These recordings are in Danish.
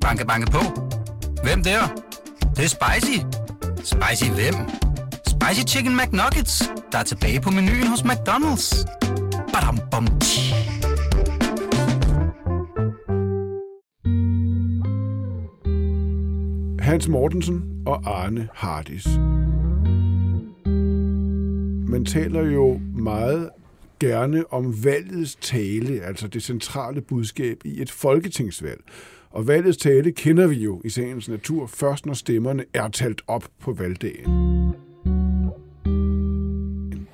Banke, banke på. Hvem der? Det, det er spicy. Spicy hvem? Spicy Chicken McNuggets, der er tilbage på menuen hos McDonald's. Badum, bom, tji. Hans Mortensen og Arne Hardis. Man taler jo meget gerne om valgets tale, altså det centrale budskab i et folketingsvalg. Og valgets tale kender vi jo i sagens natur først, når stemmerne er talt op på valgdagen.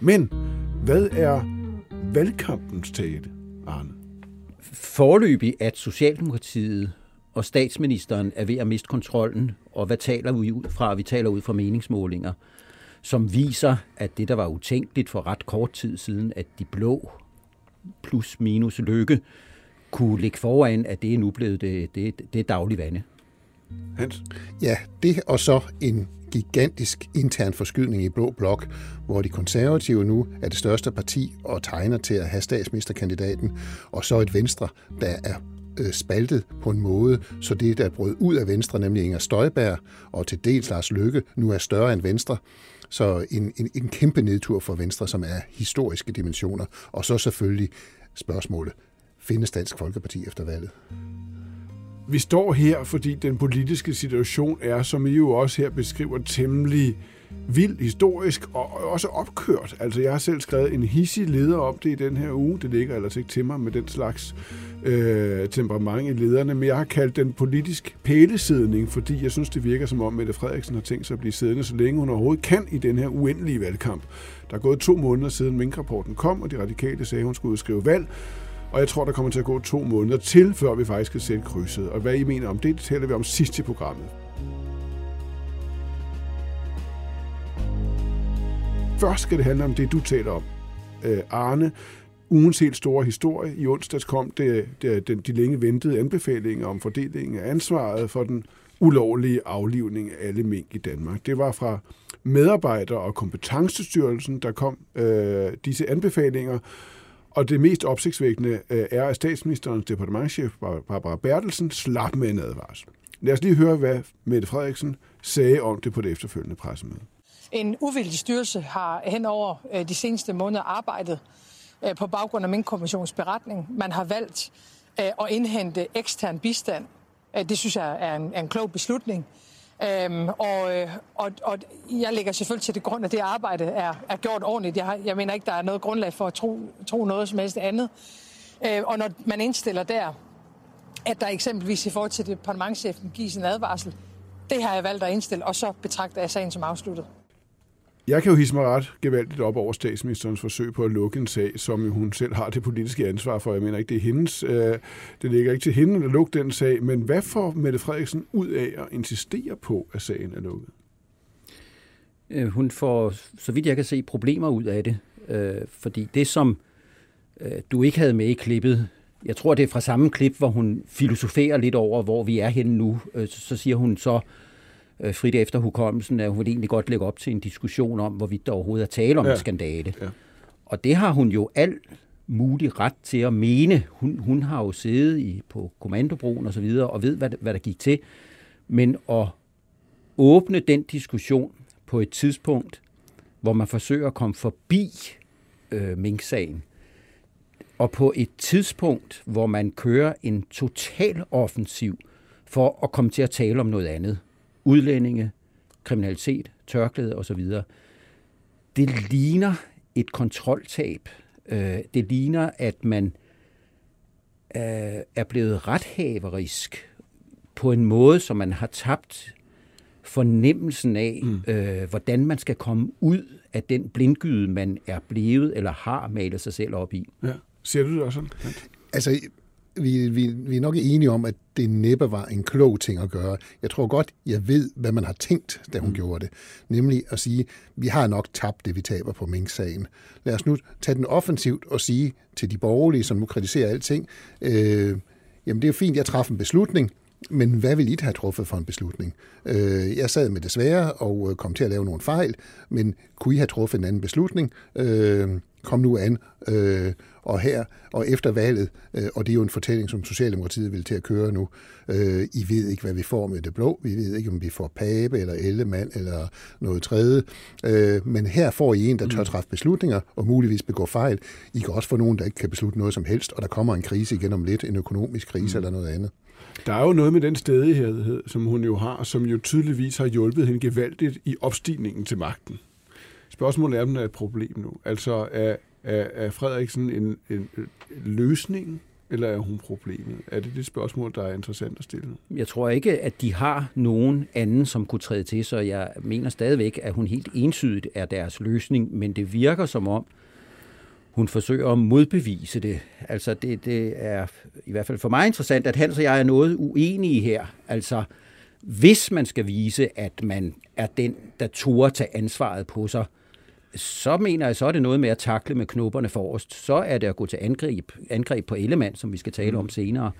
Men hvad er valgkampens tale, Arne? Forløbig, at Socialdemokratiet og statsministeren er ved at miste kontrollen, og hvad taler vi ud fra? Vi taler ud fra meningsmålinger, som viser, at det, der var utænkeligt for ret kort tid siden, at de blå plus minus lykke kunne ligge foran, at det er nu blevet det, det, det daglige vande. Hans? Ja, det og så en gigantisk intern forskydning i Blå Blok, hvor de konservative nu er det største parti og tegner til at have statsministerkandidaten, og så et Venstre, der er øh, spaltet på en måde, så det, der brød ud af Venstre, nemlig Inger Støjberg og til dels Lars Løkke, nu er større end Venstre. Så en, en, en kæmpe nedtur for Venstre, som er historiske dimensioner. Og så selvfølgelig spørgsmålet, findes Dansk Folkeparti efter valget? Vi står her, fordi den politiske situation er, som I jo også her beskriver, temmelig vild historisk og også opkørt. Altså, jeg har selv skrevet en hissig leder om det i den her uge. Det ligger ellers ikke til mig med den slags øh, temperament i lederne, men jeg har kaldt den politisk pælesidning, fordi jeg synes, det virker som om, Mette Frederiksen har tænkt sig at blive siddende, så længe hun overhovedet kan i den her uendelige valgkamp. Der er gået to måneder siden minkrapporten kom, og de radikale sagde, at hun skulle udskrive valg. Og jeg tror, der kommer til at gå to måneder til, før vi faktisk skal sætte krydset. Og hvad I mener om det, det taler vi om sidst i programmet. Først skal det handle om det, du taler om. Øh, Arne, ugens helt store historie. I onsdags kom det, det, den, de længe ventede anbefalinger om fordelingen af ansvaret for den ulovlige aflivning af alle mink i Danmark. Det var fra medarbejder- og kompetencestyrelsen, der kom øh, disse anbefalinger, og det mest opsigtsvækkende øh, er, at statsministerens departementchef Barbara Bertelsen slap med en advarsel. Lad os lige høre, hvad Mette Frederiksen sagde om det på det efterfølgende pressemøde. En uvildig styrelse har hen over øh, de seneste måneder arbejdet øh, på baggrund af min kommissions beretning. Man har valgt at indhente ekstern bistand. Det synes jeg er en, en klog beslutning. Øhm, og, øh, og, og jeg lægger selvfølgelig til det grund, at det arbejde er, er gjort ordentligt. Jeg, har, jeg mener ikke, der er noget grundlag for at tro, tro noget som helst andet. Øh, og når man indstiller der, at der eksempelvis i forhold til departementchefen gives en advarsel, det har jeg valgt at indstille, og så betragter jeg sagen som afsluttet. Jeg kan jo hisse mig ret gevaldigt op over statsministerens forsøg på at lukke en sag, som hun selv har det politiske ansvar for. Jeg mener ikke, det er hendes. Øh, det ligger ikke til hende at lukke den sag. Men hvad får Mette Frederiksen ud af at insistere på, at sagen er lukket? Øh, hun får, så vidt jeg kan se, problemer ud af det. Øh, fordi det, som øh, du ikke havde med i klippet, jeg tror, det er fra samme klip, hvor hun filosoferer lidt over, hvor vi er henne nu. Øh, så siger hun så, øh, frit efter hukommelsen, at hun vil egentlig godt lægge op til en diskussion om, hvorvidt der overhovedet er tale om ja. en skandale. Ja. Og det har hun jo alt mulig ret til at mene. Hun, hun har jo siddet i, på kommandobroen og så videre, og ved, hvad, hvad der gik til. Men at åbne den diskussion på et tidspunkt, hvor man forsøger at komme forbi øh, Mink-sagen, og på et tidspunkt, hvor man kører en total offensiv for at komme til at tale om noget andet udlændinge, kriminalitet, tørklæde osv. Det ligner et kontroltab. Øh, det ligner, at man øh, er blevet rethaverisk på en måde, som man har tabt fornemmelsen af, mm. øh, hvordan man skal komme ud af den blindgyde, man er blevet eller har malet sig selv op i. Ja. Ser du det også sådan? Altså, vi, vi, vi er nok enige om, at det næppe var en klog ting at gøre. Jeg tror godt, jeg ved, hvad man har tænkt, da hun mm. gjorde det. Nemlig at sige, vi har nok tabt det, vi taber på Mink-sagen. Lad os nu tage den offensivt og sige til de borgerlige, som nu kritiserer alting, øh, jamen det er fint, jeg træffer en beslutning, men hvad vil I have truffet for en beslutning? Øh, jeg sad med det svære og øh, kom til at lave nogle fejl, men kunne I have truffet en anden beslutning? Øh, kom nu an. Øh, og her og efter valget, øh, og det er jo en fortælling, som Socialdemokratiet vil til at køre nu, øh, I ved ikke, hvad vi får med det blå, vi ved ikke, om vi får Pape eller Ellemann eller noget tredje, øh, men her får I en, der tør mm. træffe beslutninger og muligvis begå fejl. I kan også få nogen, der ikke kan beslutte noget som helst, og der kommer en krise igen om lidt, en økonomisk krise mm. eller noget andet. Der er jo noget med den stedighed, som hun jo har, som jo tydeligvis har hjulpet hende gevaldigt i opstigningen til magten. Spørgsmålet er, om det er et problem nu. Altså, er, er, er Frederiksen en, en, en løsning, eller er hun problemet? Er det det spørgsmål, der er interessant at stille? Jeg tror ikke, at de har nogen anden, som kunne træde til, så jeg mener stadigvæk, at hun helt ensydigt er deres løsning, men det virker som om, hun forsøger at modbevise det. Altså det, det er i hvert fald for mig interessant, at Hans og jeg er noget uenige her. Altså hvis man skal vise, at man er den, der turde tage ansvaret på sig, så mener jeg, så er det noget med at takle med knopperne forrest. Så er det at gå til angreb, angreb på Ellemann, som vi skal tale om mm. senere,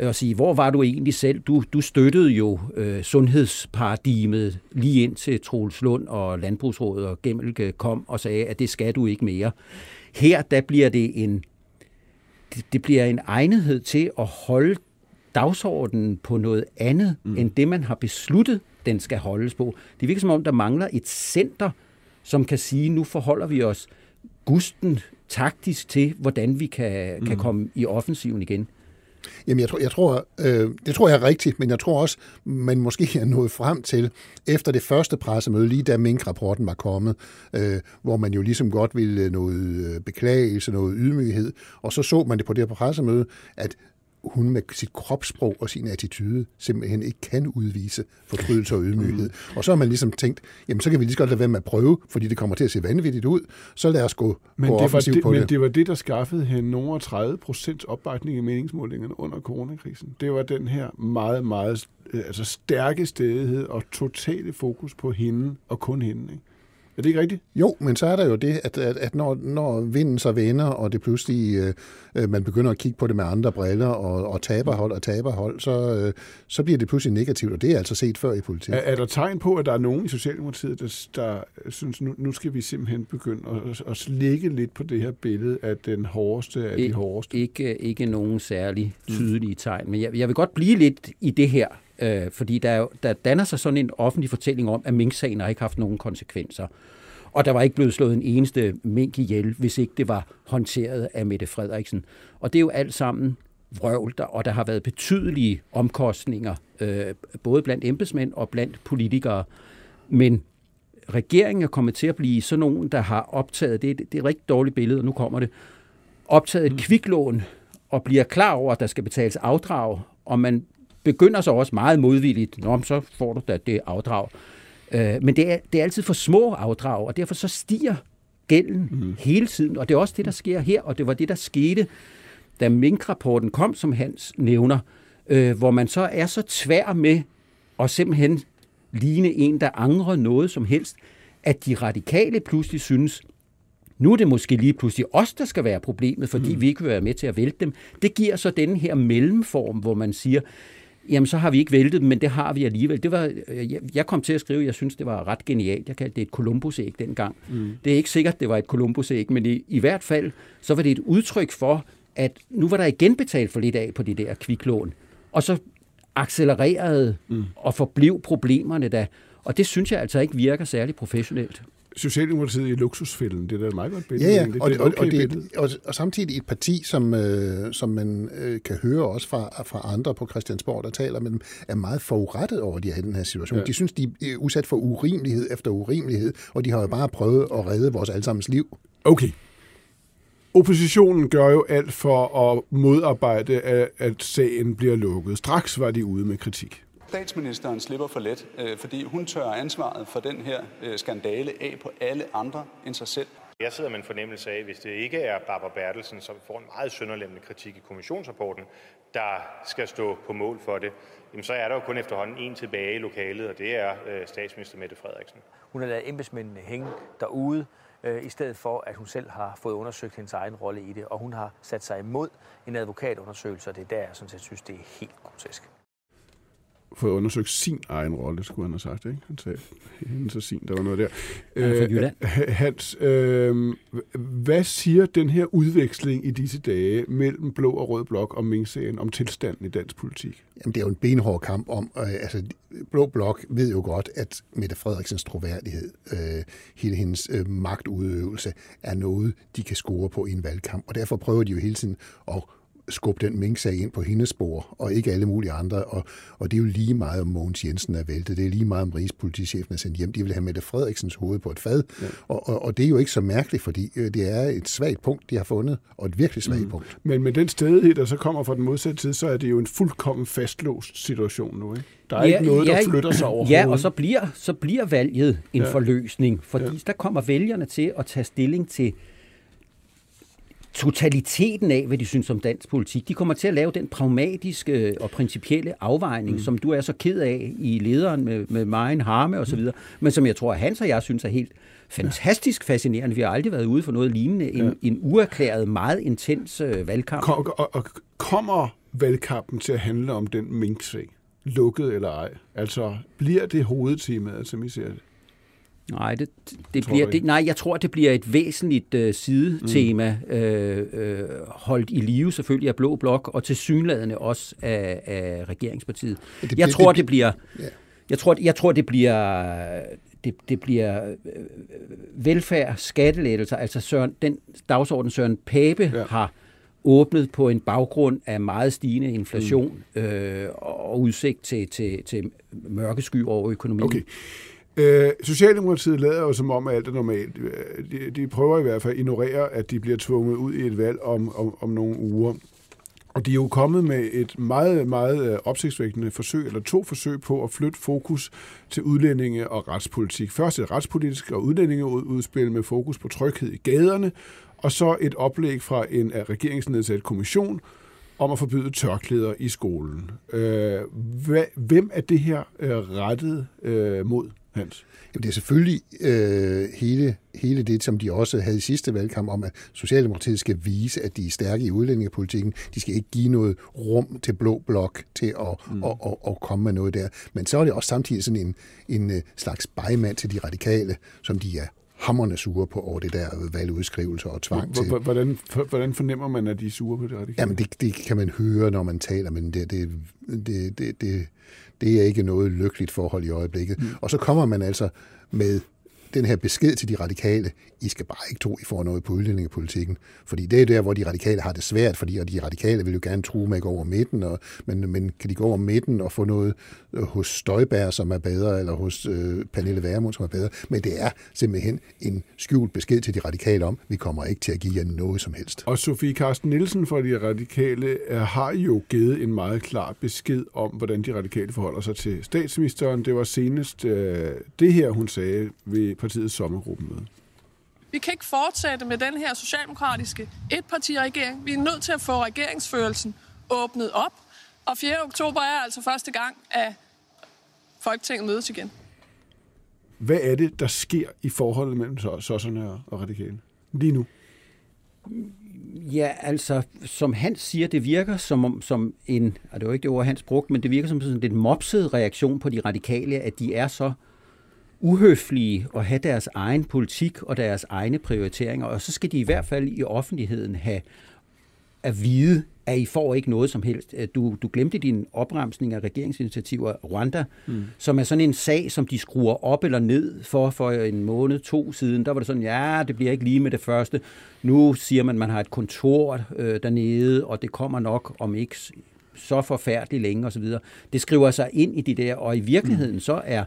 og sige, hvor var du egentlig selv? Du, du støttede jo øh, sundhedsparadigmet lige ind til Troels Lund og Landbrugsrådet og Gemmelke kom og sagde, at det skal du ikke mere. Her der bliver det en det, det bliver en egnethed til at holde dagsordenen på noget andet, mm. end det man har besluttet, den skal holdes på. Det virker som om, der mangler et center, som kan sige, nu forholder vi os gusten taktisk til, hvordan vi kan, mm. kan komme i offensiven igen. Jamen, jeg tror, jeg tror øh, det tror jeg er rigtigt, men jeg tror også, man måske er nået frem til, efter det første pressemøde, lige da Mink-rapporten var kommet, øh, hvor man jo ligesom godt ville øh, noget øh, beklagelse, noget ydmyghed, og så så man det på det her pressemøde, at hun med sit kropssprog og sin attitude simpelthen ikke kan udvise fortrydelse og ydmyghed. Mm. Og så har man ligesom tænkt, jamen så kan vi lige så godt lade være med at prøve, fordi det kommer til at se vanvittigt ud. Så lad os gå, men gå det offensivt det, på men det. det var det, der skaffede hende nogle 30 procents opbakning i meningsmålingerne under coronakrisen. Det var den her meget, meget øh, altså stærke stedighed og totale fokus på hende og kun hende. Ikke? Er det ikke rigtigt? Jo, men så er der jo det, at, at, at når, når vinden så vender, og det pludselig øh, øh, man begynder at kigge på det med andre briller, og, og taberhold og taberhold, så, øh, så bliver det pludselig negativt, og det er altså set før i politik. Er, er der tegn på, at der er nogen i Socialdemokratiet, der, der synes, nu, nu skal vi simpelthen begynde at, at slikke lidt på det her billede af den hårdeste af Ik- de hårdeste? Ikke, ikke nogen særlig tydelige tegn, men jeg, jeg vil godt blive lidt i det her, øh, fordi der, jo- der danner sig sådan en offentlig fortælling om, at minksagen har ikke haft nogen konsekvenser. Og der var ikke blevet slået en eneste mink ihjel, hvis ikke det var håndteret af Mette Frederiksen. Og det er jo alt sammen vrøvl, der, og der har været betydelige omkostninger, øh, både blandt embedsmænd og blandt politikere. Men regeringen er kommet til at blive sådan nogen, der har optaget, det, det er et rigtig dårligt billede, og nu kommer det, optaget et kviklån og bliver klar over, at der skal betales afdrag, og man begynder så også meget modvilligt, Nå, så får du da det afdrag. Øh, men det er, det er altid for små afdrag, og derfor så stiger gælden mm. hele tiden, og det er også det, der sker her, og det var det, der skete, da Mink-rapporten kom, som Hans nævner, øh, hvor man så er så tvær med at simpelthen ligne en, der angrer noget som helst, at de radikale pludselig synes, nu er det måske lige pludselig os, der skal være problemet, fordi mm. vi ikke vil være med til at vælte dem. Det giver så den her mellemform, hvor man siger, jamen så har vi ikke væltet dem, men det har vi alligevel. Det var, øh, jeg- jeg kom til at skrive, jeg synes, det var ret genialt. Jeg kaldte det et Columbus-æg dengang. Mm. Det er ikke sikkert, det var et Columbus-æg, men i, i hvert fald, så var det et udtryk for, at nu var der igen betalt for lidt af på de der kviklån. Og så accelererede mm. og forblev problemerne da. Og det synes jeg altså ikke virker særlig professionelt. Socialdemokratiet i luksusfælden, det er da et meget godt billede. Ja, ja, egentlig. og, det er og, et og, okay det, og, og samtidig et parti, som, øh, som man øh, kan høre også fra, fra andre på Christiansborg, der taler med dem, er meget forurettet over, at de i den her situation. Ja. De synes, de er udsat for urimelighed efter urimelighed, og de har jo bare prøvet at redde vores allesammens liv. Okay. Oppositionen gør jo alt for at modarbejde, at, at sagen bliver lukket. Straks var de ude med kritik. Statsministeren slipper for let, øh, fordi hun tør ansvaret for den her øh, skandale af på alle andre end sig selv. Jeg sidder med en fornemmelse af, hvis det ikke er Barbara Bertelsen, som får en meget sønderlemmende kritik i kommissionsrapporten, der skal stå på mål for det, jamen så er der jo kun efterhånden en tilbage i lokalet, og det er øh, statsminister Mette Frederiksen. Hun har ladet embedsmændene hænge derude, øh, i stedet for, at hun selv har fået undersøgt hendes egen rolle i det. Og hun har sat sig imod en advokatundersøgelse, og det er der, jeg sådan set synes, det er helt grotesk. Fået undersøgt sin egen rolle, skulle han have sagt. Ikke? Han sagde, hendes og sin, der var noget der. Er. Øh, Hans, øh, hvad siger den her udveksling i disse dage mellem blå og rød blok om Mink-sagen, om tilstanden i dansk politik? Jamen, det er jo en benhård kamp om, øh, altså Blå Blok ved jo godt, at Mette Frederiksens troværdighed, øh, hele hendes øh, magtudøvelse, er noget, de kan score på i en valgkamp, og derfor prøver de jo hele tiden at skubbe den mink-sag ind på hendes spor, og ikke alle mulige andre. Og, og det er jo lige meget om Mogens Jensen er væltet. Det er lige meget om Rigspolitichefen er sendt hjem. De vil have Mette Frederiksens hoved på et fad. Ja. Og, og, og det er jo ikke så mærkeligt, fordi øh, det er et svagt punkt, de har fundet, og et virkelig svagt mm. punkt. Men med den stedighed, der så kommer fra den modsatte side, så er det jo en fuldkommen fastlåst situation nu, ikke? Der er ja, ikke noget, der ja, flytter sig overhovedet. Ja, og så bliver, så bliver valget en ja. forløsning, fordi ja. der kommer vælgerne til at tage stilling til totaliteten af, hvad de synes om dansk politik. De kommer til at lave den pragmatiske og principielle afvejning, mm. som du er så ked af i lederen med, med Maren Harme og så videre, men som jeg tror, at Hans og jeg synes er helt fantastisk fascinerende. Vi har aldrig været ude for noget lignende. En, ja. en uerklæret, meget intens øh, valgkamp. Kom, og, og kommer valgkampen til at handle om den mink-sag? Lukket eller ej? Altså, bliver det hovedtemaet, som I ser det? Nej, det, det bliver, det, nej, jeg tror, det bliver et væsentligt uh, sidetema, mm. øh, øh, holdt i live selvfølgelig af Blå Blok, og til synladende også af, af Regeringspartiet. Det, jeg, det, tror, det, det bliver, ja. jeg, tror, jeg tror, det bliver... Det, det bliver øh, velfærd, skattelettelser, altså Søren, den dagsorden Søren Pape ja. har åbnet på en baggrund af meget stigende inflation mm. øh, og udsigt til, til, til mørkesky over økonomien. Okay. Øh, Socialdemokratiet lader jo som om, at alt er normalt. Øh, de, de prøver i hvert fald at ignorere, at de bliver tvunget ud i et valg om, om, om nogle uger. Og de er jo kommet med et meget, meget øh, opsigtsvækkende forsøg, eller to forsøg på at flytte fokus til udlændinge og retspolitik. Først et retspolitisk og udlændingeudspil med fokus på tryghed i gaderne, og så et oplæg fra en af regeringsnedsat kommission om at forbyde tørklæder i skolen. Øh, hvem er det her rettet mod? Hans? Jamen, det er selvfølgelig øh, hele, hele det, som de også havde i sidste valgkamp, om at Socialdemokratiet skal vise, at de er stærke i udlændingepolitikken. De skal ikke give noget rum til blå blok til at, mm. at, at, at komme med noget der. Men så er det også samtidig sådan en, en øh, slags bejmand til de radikale, som de er hammerne sure på over det der valgudskrivelse og tvang til. Hvordan, hvordan fornemmer man, at de er sure på det radikale? Jamen, det, det kan man høre, når man taler, men det, det, det, det, det, det er ikke noget lykkeligt forhold i øjeblikket. Mm. Og så kommer man altså med den her besked til de radikale, I skal bare ikke tro, I får noget på udlændingepolitikken. Fordi det er der, hvor de radikale har det svært, fordi og de radikale vil jo gerne true med at gå over midten, og, men, men kan de gå over midten og få noget øh, hos Støjbær, som er bedre, eller hos øh, Pernille Værmund, som er bedre. Men det er simpelthen en skjult besked til de radikale om, vi kommer ikke til at give jer noget som helst. Og Sofie Karsten Nielsen fra de radikale er, har jo givet en meget klar besked om, hvordan de radikale forholder sig til statsministeren. Det var senest øh, det her, hun sagde ved partiets sommergruppemøde. Vi kan ikke fortsætte med den her socialdemokratiske etpartiregering. Vi er nødt til at få regeringsførelsen åbnet op. Og 4. oktober er altså første gang, at Folketinget mødes igen. Hvad er det, der sker i forholdet mellem sosserne og radikale lige nu? Ja, altså, som han siger, det virker som, som en, og det var ikke det ord, Hans brugte, men det virker som sådan en mopset reaktion på de radikale, at de er så uhøflige og have deres egen politik og deres egne prioriteringer, og så skal de i hvert fald i offentligheden have at vide, at I får ikke noget som helst. Du, du glemte din opremsning af regeringsinitiativer Rwanda, mm. som er sådan en sag, som de skruer op eller ned for for en måned, to siden. Der var det sådan, ja, det bliver ikke lige med det første. Nu siger man, at man har et kontor øh, dernede, og det kommer nok om ikke så forfærdeligt længe osv. Det skriver sig ind i de der, og i virkeligheden mm. så er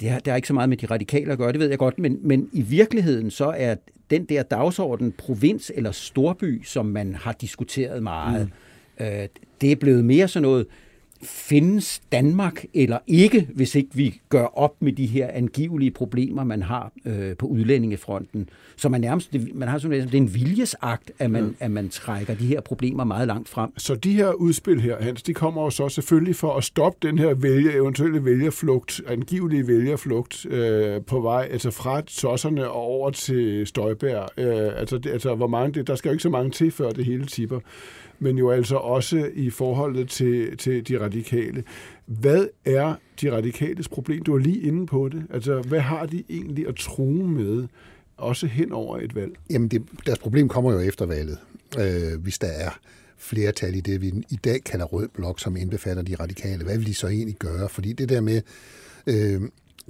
det, har, det har ikke så meget med de radikale at gøre, det ved jeg godt, men, men i virkeligheden så er den der dagsorden provins eller storby, som man har diskuteret meget, mm. øh, det er blevet mere sådan noget, findes Danmark eller ikke, hvis ikke vi gør op med de her angivelige problemer, man har øh, på udlændingefronten. Så man nærmest, man har sådan det er en viljesagt, at man, ja. at man trækker de her problemer meget langt frem. Så de her udspil her, Hans, de kommer jo så selvfølgelig for at stoppe den her vælge, eventuelle vælgerflugt, angivelige vælgerflugt øh, på vej, altså fra sosserne og over til Støjbær. Øh, altså, det, altså, hvor mange, det, der skal jo ikke så mange til, før det hele tipper men jo altså også i forholdet til, til de radikale. Hvad er de radikales problem? Du er lige inde på det. Altså, hvad har de egentlig at true med, også hen over et valg? Jamen, det, deres problem kommer jo efter valget, øh, hvis der er flertal i det, vi i dag kalder rød blok, som indbefatter de radikale. Hvad vil de så egentlig gøre? Fordi det der med, øh,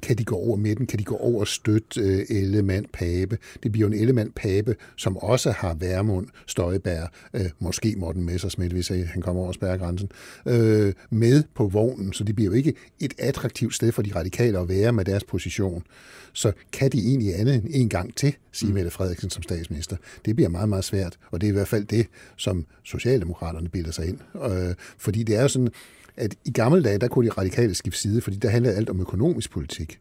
kan de gå over midten, kan de gå over støt øh, Ellemann Pape. Det bliver en Ellemann Pape, som også har Værmund, Støjbær, øh, måske Morten Messersmith, hvis han kommer over spærregrænsen, øh, med på vognen. Så det bliver jo ikke et attraktivt sted for de radikale at være med deres position. Så kan de egentlig andet end en gang til, sige mm. Mette Frederiksen som statsminister. Det bliver meget, meget svært, og det er i hvert fald det, som Socialdemokraterne bilder sig ind. Øh, fordi det er jo sådan, at i gamle dage, der kunne de radikale skifte side, fordi der handlede alt om økonomisk politik.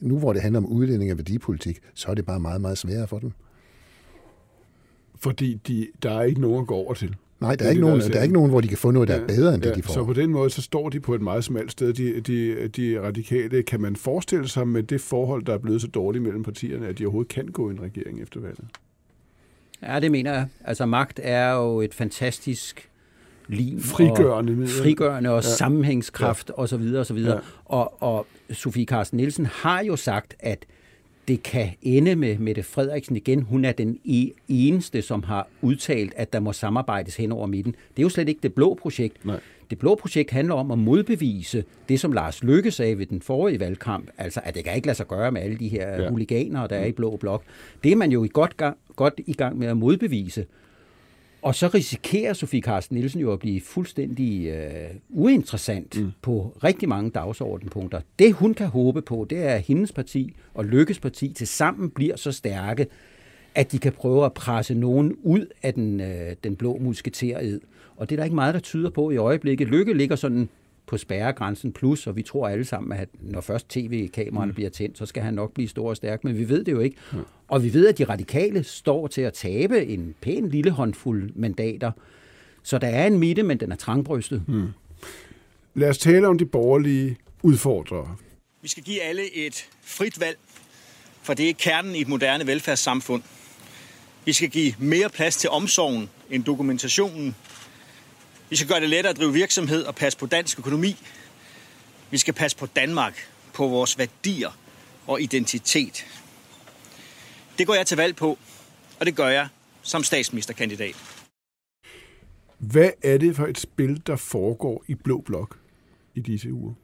Nu hvor det handler om udlænding og værdipolitik, så er det bare meget, meget sværere for dem. Fordi de, der er ikke nogen at gå over til. Nej, der er, ikke nogen, der, er ikke nogen, hvor de kan få noget, der ja, er bedre end ja, det, de får. Så på den måde, så står de på et meget smalt sted, de, de, de radikale. Kan man forestille sig med det forhold, der er blevet så dårligt mellem partierne, at de overhovedet kan gå i en regering efter valget? Ja, det mener jeg. Altså magt er jo et fantastisk lim frigørende, og, frigørende og ja. sammenhængskraft ja. osv. osv. Ja. Og, og Sofie Carsten Nielsen har jo sagt, at det kan ende med Mette Frederiksen igen. Hun er den e- eneste, som har udtalt, at der må samarbejdes hen over midten. Det er jo slet ikke det blå projekt. Nej. Det blå projekt handler om at modbevise det, som Lars Løkke sagde ved den forrige valgkamp, altså at det kan ikke lade sig gøre med alle de her ja. huliganer, der er i blå blok. Det er man jo i godt, godt i gang med at modbevise. Og så risikerer Sofie Carsten Nielsen jo at blive fuldstændig øh, uinteressant mm. på rigtig mange dagsordenpunkter. Det hun kan håbe på, det er, at hendes parti og Lykkes parti til sammen bliver så stærke, at de kan prøve at presse nogen ud af den, øh, den blå musketered. Og det er der ikke meget, der tyder på i øjeblikket. Lykke ligger sådan på spærregrænsen plus, og vi tror alle sammen, at når først tv-kameraerne mm. bliver tændt, så skal han nok blive stor og stærk, men vi ved det jo ikke. Mm. Og vi ved, at de radikale står til at tabe en pæn lille håndfuld mandater. Så der er en midte, men den er trangbrystet. Mm. Lad os tale om de borgerlige udfordrere. Vi skal give alle et frit valg, for det er kernen i et moderne velfærdssamfund. Vi skal give mere plads til omsorgen end dokumentationen vi skal gøre det lettere at drive virksomhed og passe på dansk økonomi. Vi skal passe på Danmark, på vores værdier og identitet. Det går jeg til valg på, og det gør jeg som statsministerkandidat. Hvad er det for et spil, der foregår i Blå Blok i disse uger?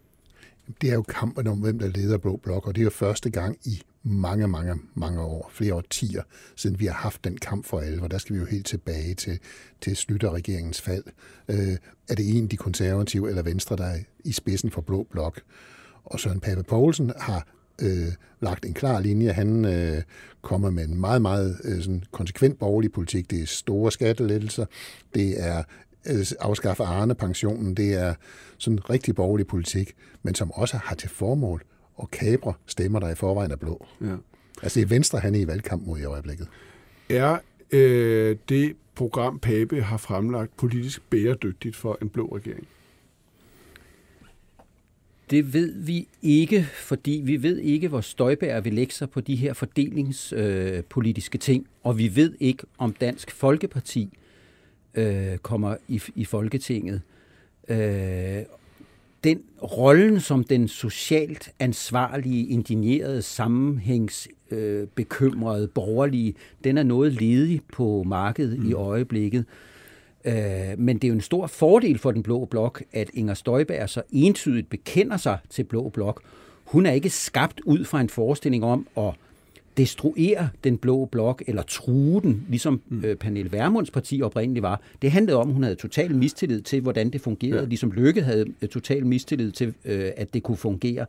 Det er jo kampen om, hvem der leder Blå Blok, og det er jo første gang i mange, mange, mange år, flere årtier, siden vi har haft den kamp for alvor. Der skal vi jo helt tilbage til, til Slytter-regeringens fald. Øh, er det en de konservative eller venstre, der er i spidsen for Blå Blok? Og Søren Pape Poulsen har øh, lagt en klar linje. Han øh, kommer med en meget, meget øh, sådan konsekvent borgerlig politik. Det er store skattelettelser, det er øh, afskaffe Arne-pensionen, det er sådan rigtig borgerlig politik, men som også har til formål og kabre stemmer, der i forvejen er blå. Ja. Altså det er Venstre, han er i valgkamp mod i øjeblikket. Er øh, det program, Pape har fremlagt, politisk bæredygtigt for en blå regering? Det ved vi ikke, fordi vi ved ikke, hvor Støjbær vil lægge sig på de her fordelingspolitiske øh, ting, og vi ved ikke, om Dansk Folkeparti øh, kommer i, i Folketinget. Øh, den rollen som den socialt ansvarlige, indignerede, sammenhængsbekymrede øh, borgerlige, den er noget ledig på markedet mm. i øjeblikket. Øh, men det er jo en stor fordel for den blå blok, at Inger Støjberg så entydigt bekender sig til blå blok. Hun er ikke skabt ud fra en forestilling om at destruere den blå blok, eller true den, ligesom mm. øh, Pernille Vermunds parti oprindeligt var. Det handlede om, at hun havde total mistillid til, hvordan det fungerede, ja. ligesom Lykke havde øh, total mistillid til, øh, at det kunne fungere.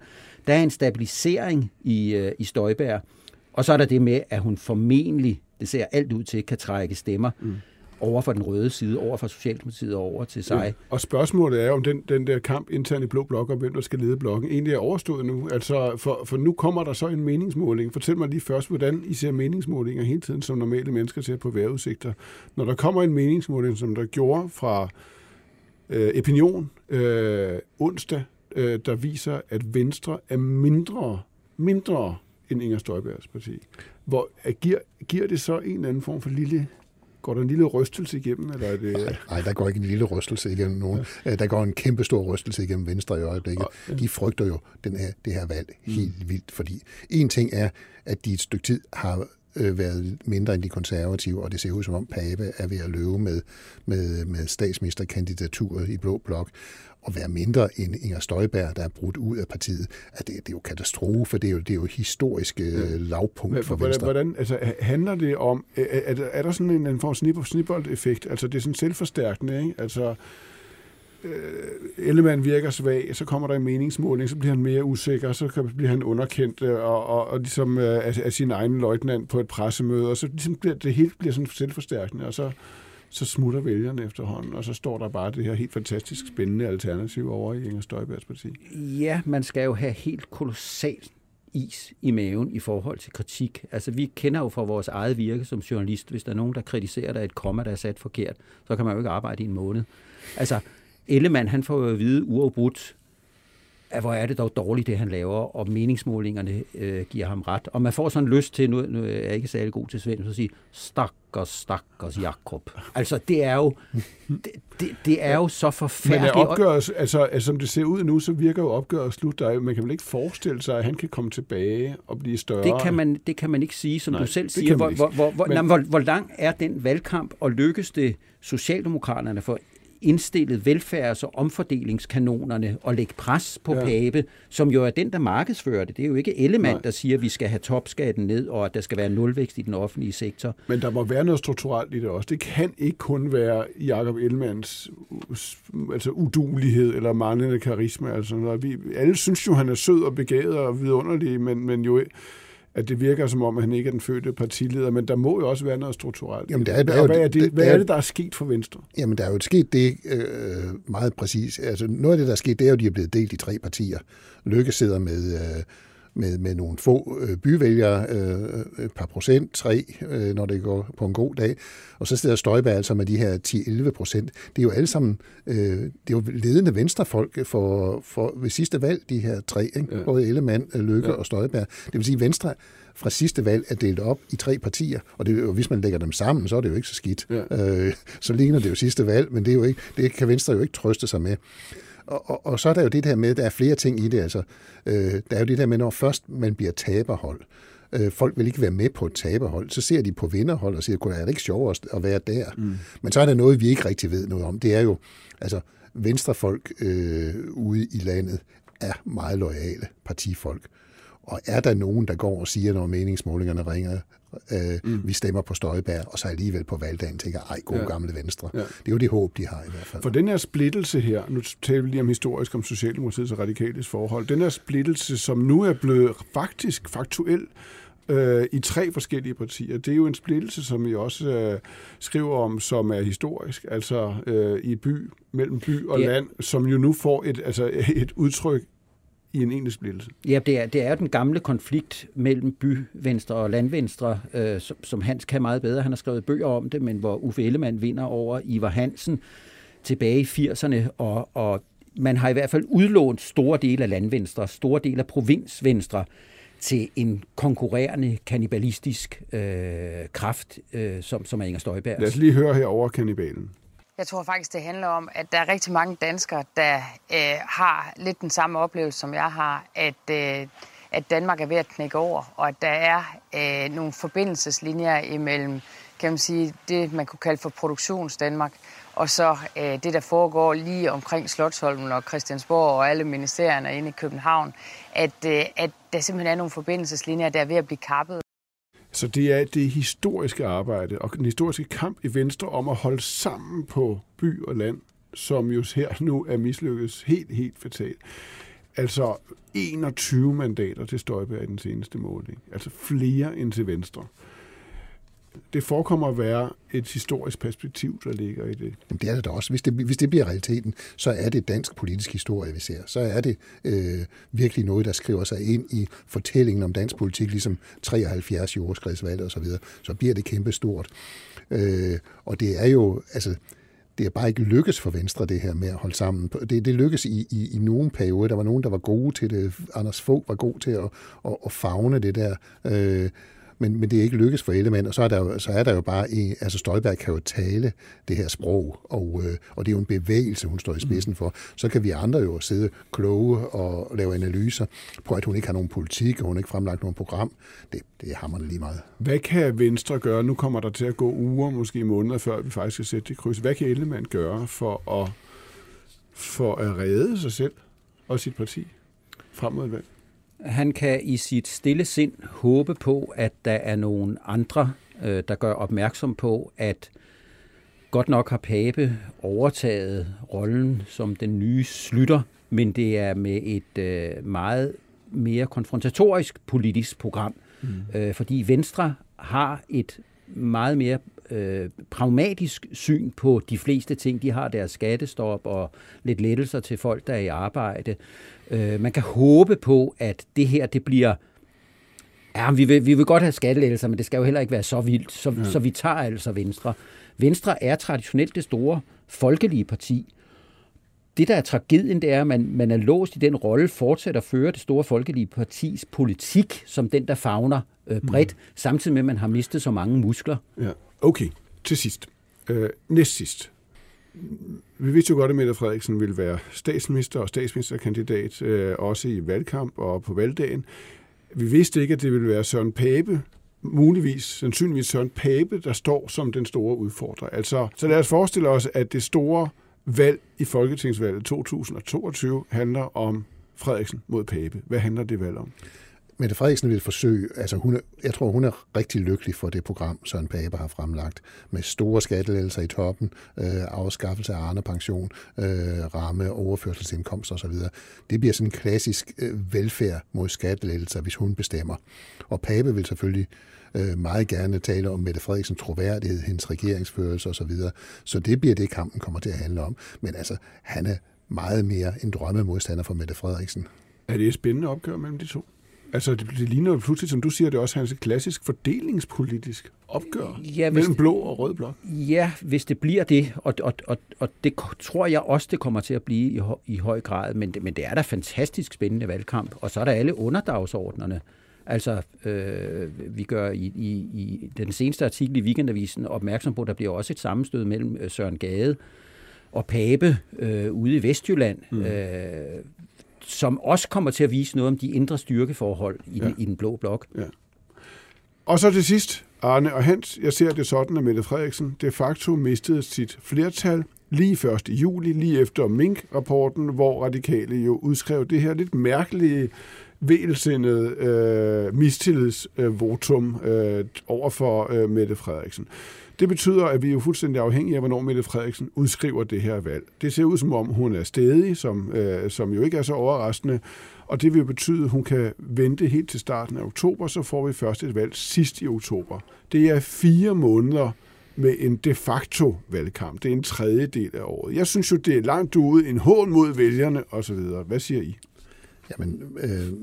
Der er en stabilisering i, øh, i Støjbær, og så er der det med, at hun formentlig, det ser alt ud til, kan trække stemmer. Mm over for den røde side, over for Socialdemokratiet og over til sig. Ja, og spørgsmålet er, om den, den der kamp internt i Blå Blok, om hvem der skal lede blokken, egentlig er overstået nu. Altså, for, for nu kommer der så en meningsmåling. Fortæl mig lige først, hvordan I ser meningsmålinger hele tiden, som normale mennesker ser på vejrudsigter. Når der kommer en meningsmåling, som der gjorde fra øh, Opinion øh, onsdag, øh, der viser, at Venstre er mindre, mindre end Inger Støjbergs parti. Hvor, giver, giver det så en eller anden form for lille Går der en lille rystelse igennem? Eller er det... nej, nej, der går ikke en lille rystelse igennem nogen. Ja. Der går en kæmpe stor rystelse igennem Venstre i øjeblikket. De frygter jo den her, det her valg helt mm. vildt, fordi en ting er, at de et stykke tid har øh, været mindre end de konservative, og det ser ud som om Pape er ved at løbe med, med, med statsministerkandidaturet i Blå Blok at være mindre end Inger Støjberg, der er brudt ud af partiet, at det, det er jo katastrofe, det er jo, det er jo historisk øh, lavpunkt for hvordan, Venstre. Hvordan, altså, handler det om, er, er, er der sådan en, en form for snibbold-effekt? Altså, det er sådan selvforstærkende, ikke? Altså, øh, Ellemann virker svag, så kommer der en meningsmåling, så bliver han mere usikker, så bliver han underkendt øh, og, og, og ligesom af, af sin egen løjtnant på et pressemøde, og så ligesom bliver, det hele bliver sådan selvforstærkende, og så så smutter vælgerne efterhånden, og så står der bare det her helt fantastisk spændende alternativ over i Inger Støjbergs parti. Ja, man skal jo have helt kolossalt is i maven i forhold til kritik. Altså, vi kender jo fra vores eget virke som journalist, hvis der er nogen, der kritiserer, der et komma, der er sat forkert, så kan man jo ikke arbejde i en måned. Altså, Ellemann, han får jo at vide uafbrudt, at hvor er det dog dårligt, det han laver, og meningsmålingerne øh, giver ham ret. Og man får sådan lyst til, nu, nu er jeg ikke særlig god til svensk, at sige, stakkers, stakkers Jakob. Altså, det er jo, det, det, det er jo så forfærdeligt. Men opgøret, altså, altså, som det ser ud nu, så virker jo opgøret slut. Der er, man kan vel ikke forestille sig, at han kan komme tilbage og blive større? Det kan man, det kan man ikke sige, som Nej, du selv siger. Hvor, hvor, hvor, Men... hvor, hvor lang er den valgkamp, og lykkes det Socialdemokraterne for indstillet velfærds- og omfordelingskanonerne og lægge pres på ja. Pape, som jo er den, der markedsfører det. Det er jo ikke Ellemann, der siger, at vi skal have topskatten ned, og at der skal være nulvækst i den offentlige sektor. Men der må være noget strukturelt i det også. Det kan ikke kun være Jakob Ellemanns altså udulighed eller manglende karisma. Altså, vi, alle synes jo, han er sød og begavet og vidunderlig, men, men jo at det virker som om, at han ikke er den fødte partileder, men der må jo også være noget strukturelt. Jamen, der er, der er, hvad, er det, det, hvad er det, der er sket for Venstre? Jamen, der er jo sket det øh, meget præcis. Altså, noget af det, der er sket, det er jo, at de er blevet delt i tre partier. Lykke sidder med... Øh, med, med nogle få øh, byvælgere, øh, et par procent, tre, øh, når det går på en god dag. Og så sidder Støjberg altså med de her 10-11 procent. Det er jo alle sammen øh, det er jo ledende venstrefolk for, for ved sidste valg, de her tre, ikke? Ja. både Ellemann, Lykke ja. og Støjberg. Det vil sige, at Venstre fra sidste valg er delt op i tre partier, og, det, og hvis man lægger dem sammen, så er det jo ikke så skidt. Ja. Øh, så ligner det jo sidste valg, men det, er jo ikke, det kan Venstre jo ikke trøste sig med. Og, og, og så er der jo det der med, der er flere ting i det. Altså, øh, der er jo det der med, når først man bliver taberhold, øh, folk vil ikke være med på et taberhold, så ser de på vinderhold og siger, er det ikke sjovest at være der? Mm. Men så er der noget, vi ikke rigtig ved noget om. Det er jo, altså, venstrefolk øh, ude i landet er meget lojale partifolk. Og er der nogen, der går og siger, når meningsmålingerne ringer, øh, mm. vi stemmer på Støjberg, og så alligevel på valgdagen tænker, ej, god ja. gamle Venstre. Ja. Det er jo det håb, de har i hvert fald. For den her splittelse her, nu taler vi lige om historisk om Socialdemokratiets og Radikales forhold, den her splittelse, som nu er blevet faktisk faktuel øh, i tre forskellige partier, det er jo en splittelse, som vi også øh, skriver om, som er historisk, altså øh, i by, mellem by og ja. land, som jo nu får et, altså et udtryk i en egentlig splittelse. Ja, det er, det er den gamle konflikt mellem byvenstre og landvenstre, øh, som, som Hans kan meget bedre. Han har skrevet bøger om det, men hvor Uffe Ellemann vinder over Ivar Hansen tilbage i 80'erne, og, og man har i hvert fald udlånt store dele af landvenstre, store dele af provinsvenstre, til en konkurrerende kannibalistisk øh, kraft, øh, som, som er Inger Støjberg. Lad os lige høre her over kannibalen. Jeg tror faktisk, det handler om, at der er rigtig mange danskere, der øh, har lidt den samme oplevelse, som jeg har, at, øh, at Danmark er ved at knække over, og at der er øh, nogle forbindelseslinjer imellem, kan man sige, det man kunne kalde for produktionsdanmark, og så øh, det, der foregår lige omkring Slottholmen og Christiansborg og alle ministerierne inde i København, at, øh, at der simpelthen er nogle forbindelseslinjer, der er ved at blive kappet. Så det er det historiske arbejde og den historiske kamp i Venstre om at holde sammen på by og land, som jo her nu er mislykket helt, helt fatalt. Altså 21 mandater til Støjberg i den seneste måling. Altså flere end til Venstre det forekommer at være et historisk perspektiv, der ligger i det. Jamen, det er det da også. Hvis det, hvis det bliver realiteten, så er det dansk politisk historie, vi ser. Så er det øh, virkelig noget, der skriver sig ind i fortællingen om dansk politik, ligesom 73 jordskredsvalg og så videre. Så bliver det kæmpe stort. Øh, og det er jo, altså, det er bare ikke lykkes for Venstre, det her med at holde sammen. Det, det lykkes i, i, i nogle perioder. Der var nogen, der var gode til det. Anders Fogh var god til at, at, at fagne det der. Øh, men, men det er ikke lykkes for Ellemann, og så er der jo, så er der jo bare, en, altså Støjberg kan jo tale det her sprog, og, øh, og det er jo en bevægelse, hun står i spidsen for. Så kan vi andre jo sidde kloge og lave analyser på, at hun ikke har nogen politik, og hun ikke fremlagt nogen program. Det, det er hammerne lige meget. Hvad kan Venstre gøre? Nu kommer der til at gå uger, måske måneder, før vi faktisk skal sætte det kryds. Hvad kan Ellemann gøre for at, for at redde sig selv og sit parti frem mod et valg? Han kan i sit stille sind håbe på, at der er nogle andre, øh, der gør opmærksom på, at godt nok har Pape overtaget rollen som den nye slutter, men det er med et øh, meget mere konfrontatorisk politisk program. Mm. Øh, fordi Venstre har et meget mere øh, pragmatisk syn på de fleste ting. De har deres skattestop og lidt lettelser til folk, der er i arbejde. Øh, man kan håbe på, at det her det bliver... Ja, vi vil, vi vil godt have skattelettelser, men det skal jo heller ikke være så vildt, så, ja. så vi tager altså Venstre. Venstre er traditionelt det store folkelige parti. Det, der er tragedien, det er, at man, man er låst i den rolle, fortsætter at føre det store folkelige partis politik, som den, der fagner øh, bredt, mm. samtidig med, at man har mistet så mange muskler. Ja. Okay, til sidst. Øh, næst sidst. Vi vidste jo godt, at Mette Frederiksen ville være statsminister og statsministerkandidat, øh, også i valgkamp og på valgdagen. Vi vidste ikke, at det ville være Søren Pape, muligvis, sandsynligvis Søren Pape, der står som den store udfordrer. Altså, så lad os forestille os, at det store valg i Folketingsvalget 2022 handler om Frederiksen mod Pape. Hvad handler det valg om? Mette Frederiksen vil forsøge, altså hun er, jeg tror, hun er rigtig lykkelig for det program, Søren Pape har fremlagt, med store skattelettelser i toppen, øh, afskaffelse af Arne-pension, øh, ramme, overførselsindkomst osv. Det bliver sådan en klassisk øh, velfærd mod skattelettelser, hvis hun bestemmer. Og Pape vil selvfølgelig øh, meget gerne tale om Mette Frederiksens troværdighed, hendes regeringsførelse osv. Så, så det bliver det, kampen kommer til at handle om. Men altså, han er meget mere en drømmemodstander for Mette Frederiksen. Er det et spændende opgør mellem de to? Altså, det, det ligner jo pludselig, som du siger, det er også hans klassisk fordelingspolitisk opgør ja, mellem blå og rød blok. Ja, hvis det bliver det, og, og, og, og det tror jeg også, det kommer til at blive i, i høj grad, men det, men det er da fantastisk spændende valgkamp, og så er der alle underdagsordnerne. Altså, øh, vi gør i, i, i den seneste artikel i Weekendavisen opmærksom på, at der bliver også et sammenstød mellem øh, Søren Gade og Pape øh, ude i Vestjylland. Mm. Øh, som også kommer til at vise noget om de indre styrkeforhold i, ja. den, i den blå blok. Ja. Og så til sidst, Arne og Hans, jeg ser det sådan, at Mette Frederiksen de facto mistede sit flertal lige 1. juli, lige efter Mink-rapporten, hvor radikale jo udskrev det her lidt mærkelige velsindet øh, mistillidsvotum øh, over for øh, Mette Frederiksen. Det betyder, at vi er jo fuldstændig afhængige af, hvornår Mette Frederiksen udskriver det her valg. Det ser ud som om, hun er stedig, som, øh, som jo ikke er så overraskende, og det vil betyde, at hun kan vente helt til starten af oktober, så får vi først et valg sidst i oktober. Det er fire måneder med en de facto valgkamp. Det er en tredjedel af året. Jeg synes jo, det er langt ude, en hån mod vælgerne osv. Hvad siger I? Jamen, øh,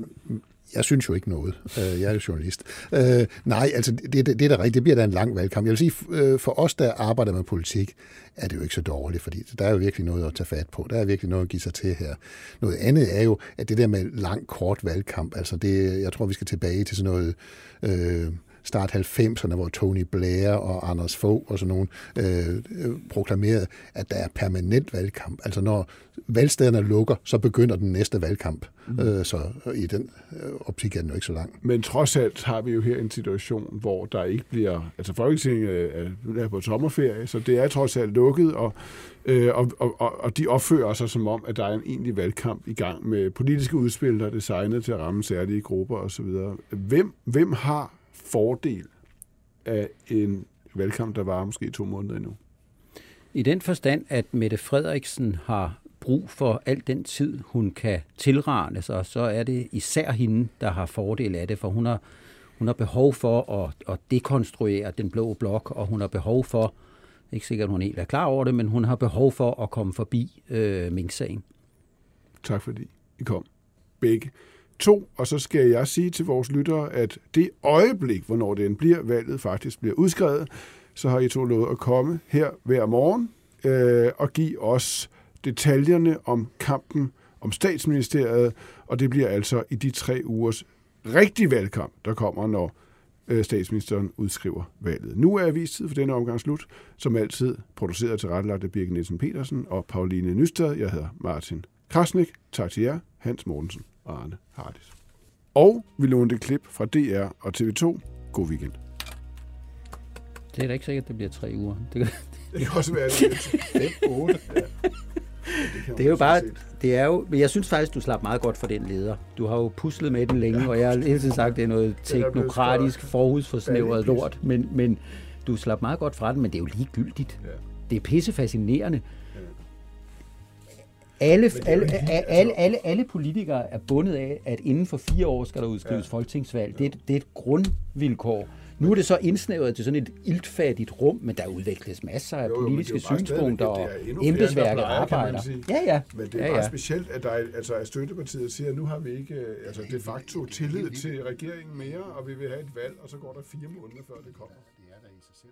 jeg synes jo ikke noget. Øh, jeg er jo journalist. Øh, nej, altså det, det, det er da rigtigt. Det bliver da en lang valgkamp. Jeg vil sige, øh, for os, der arbejder med politik, er det jo ikke så dårligt, fordi der er jo virkelig noget at tage fat på. Der er virkelig noget at give sig til her. Noget andet er jo, at det der med lang, kort valgkamp, altså det, jeg tror, vi skal tilbage til sådan noget... Øh, start 90'erne, hvor Tony Blair og Anders Fogh og sådan nogen øh, proklamerede, at der er permanent valgkamp. Altså når valgstederne lukker, så begynder den næste valgkamp. Mm. Øh, så i den øh, optik er den jo ikke så lang. Men trods alt har vi jo her en situation, hvor der ikke bliver... Altså Folketinget er på sommerferie, så det er trods alt lukket, og Øh, og, og, og de opfører sig som om, at der er en egentlig valgkamp i gang med politiske udspil, der er designet til at ramme særlige grupper osv. Hvem, hvem har fordel af en valgkamp, der var måske to måneder endnu? I den forstand, at Mette Frederiksen har brug for al den tid, hun kan tilrane sig, så er det især hende, der har fordel af det, for hun har, hun har behov for at, at dekonstruere den blå blok, og hun har behov for, ikke sikkert, hun helt er klar over det, men hun har behov for at komme forbi øh, Mink-sagen. Tak fordi I kom. Begge. To, og så skal jeg sige til vores lyttere, at det øjeblik, hvornår den bliver, valget faktisk bliver udskrevet, så har I to lovet at komme her hver morgen øh, og give os detaljerne om kampen om statsministeriet, og det bliver altså i de tre ugers rigtig valgkamp, der kommer, når øh, statsministeren udskriver valget. Nu er avistid for denne omgang slut. Som altid produceret til rettelagt af Birgit Nielsen Petersen og Pauline Nystad. Jeg hedder Martin Krasnik. Tak til jer, Hans Mortensen Arne Hardis. Og vi lånte et klip fra DR og TV2. God weekend. Det er da ikke sikkert, at det bliver tre uger. Det kan, Det kan også være lidt 5, 8. Ja. det er jo bare, det er jo, men jeg synes faktisk, du slap meget godt for den leder. Du har jo puslet med den længe, og jeg har hele tiden sagt, at det er noget teknokratisk, forhudsforsnævret lort, men, men du slap meget godt fra den, men det er jo ligegyldigt. Det er pisse fascinerende. Alle, alle, alle, alle, alle politikere er bundet af, at inden for fire år skal der udskrives ja. folketingsvalg. Det er, det er et grundvilkår. Nu er det så indsnævret til sådan et iltfattigt rum, men der udvikles masser af Jo, jo, politiske er synspunkter, og der embedsværket arbejder. Ja, ja. Men det er ja, bare ja. specielt, at der er, altså, at støttepartiet siger, at nu har vi ikke øh, altså, de facto tillid til regeringen mere, og vi vil have et valg, og så går der fire måneder, før det kommer. Det er da i sig selv